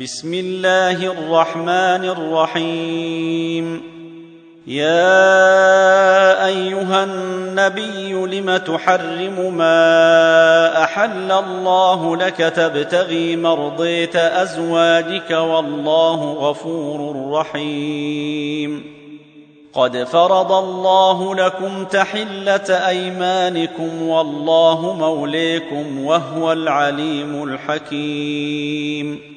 بسم الله الرحمن الرحيم. يا أيها النبي لم تحرم ما أحل الله لك تبتغي مرضيه أزواجك والله غفور رحيم. قد فرض الله لكم تحلة أيمانكم والله موليكم وهو العليم الحكيم.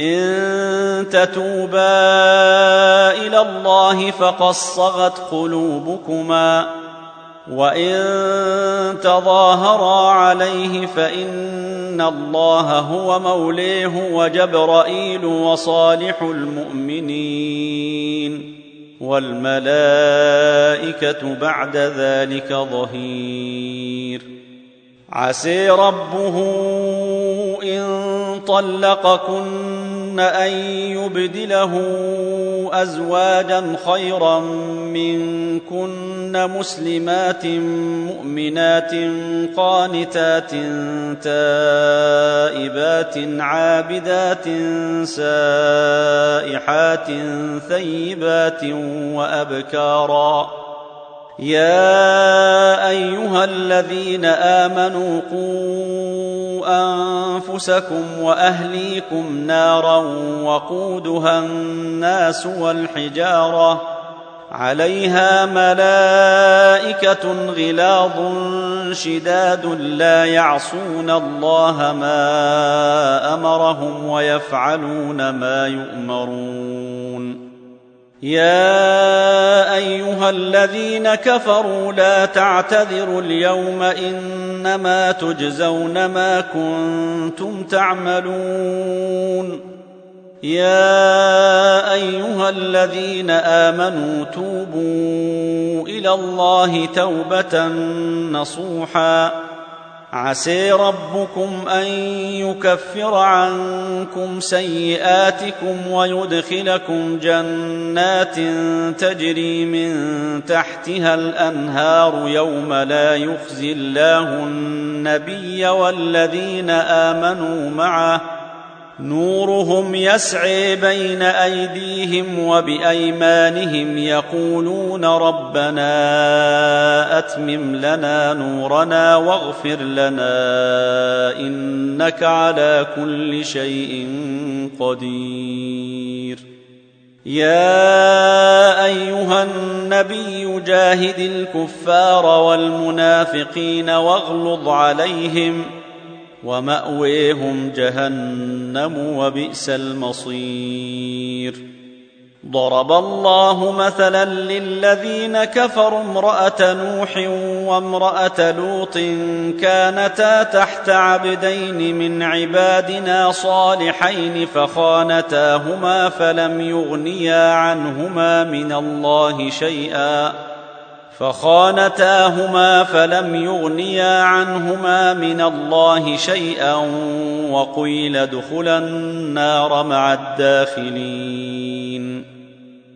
إن تتوبا إلى الله فقد صغت قلوبكما وإن تظاهرا عليه فإن الله هو موليه وجبرائيل وصالح المؤمنين والملائكة بعد ذلك ظهير. عسي ربه إن طلقكن أن يبدله ازواجا خيرا منكن مسلمات مؤمنات قانتات تائبات عابدات سائحات ثيبات وأبكارا يا أيها الذين آمنوا قوا أنفسكم وأهليكم نارا وقودها الناس والحجارة عليها ملائكة غلاظ شداد لا يعصون الله ما أمرهم ويفعلون ما يؤمرون يا ايها الذين كفروا لا تعتذروا اليوم انما تجزون ما كنتم تعملون يا ايها الذين امنوا توبوا إلى الله توبه نصوحا عسي ربكم أن يكفر عنكم سيئاتكم ويدخلكم جنات تجري من تحتها الأنهار يوم لا يخزي الله النبي والذين آمنوا معه نورهم يسعي بين أيديهم وبأيمانهم يقولون ربنا أتمم لنا نورنا واغفر لنا إنك على كل شيء قدير. يا أيها النبي جاهد الكفار والمنافقين واغلظ عليهم ومأويهم جهنم وبئس المصير. ضرب الله مثلا للذين كفروا امرأة نوح وامرأة لوط كانتا تحت عبدين من عبادنا صالحين فخانتاهما فلم يغنيا عنهما من الله شيئا. فخانتاهما فلم يغنيا عنهما من الله شيئا وقيل ادخلا النار مع الداخلين.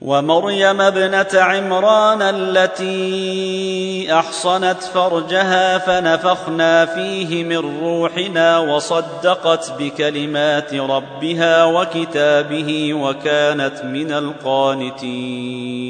ومريم ابنة عمران التي أحصنت فرجها فنفخنا فيه من روحنا وصدقت بكلمات ربها وكتابه وكانت من القانتين.